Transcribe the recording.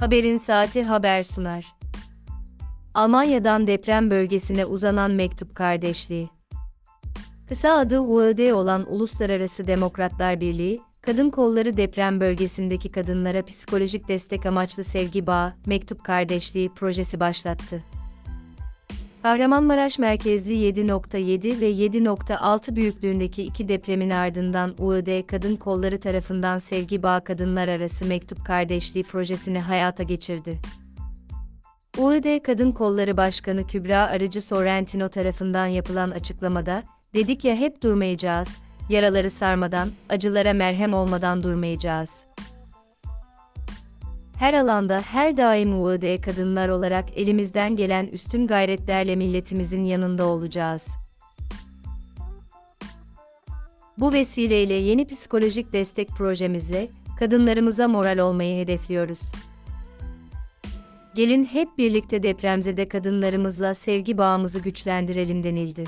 Haberin saati haber sunar. Almanya'dan deprem bölgesine uzanan mektup kardeşliği. Kısa adı UAD olan Uluslararası Demokratlar Birliği, kadın kolları deprem bölgesindeki kadınlara psikolojik destek amaçlı sevgi bağı, mektup kardeşliği projesi başlattı. Kahramanmaraş merkezli 7.7 ve 7.6 büyüklüğündeki iki depremin ardından UAD Kadın Kolları tarafından Sevgi Bağ Kadınlar Arası Mektup Kardeşliği projesini hayata geçirdi. UAD Kadın Kolları Başkanı Kübra Arıcı Sorrentino tarafından yapılan açıklamada, dedik ya hep durmayacağız, yaraları sarmadan, acılara merhem olmadan durmayacağız. Her alanda her daim UAD kadınlar olarak elimizden gelen üstün gayretlerle milletimizin yanında olacağız. Bu vesileyle yeni psikolojik destek projemizle kadınlarımıza moral olmayı hedefliyoruz. Gelin hep birlikte depremzede kadınlarımızla sevgi bağımızı güçlendirelim denildi.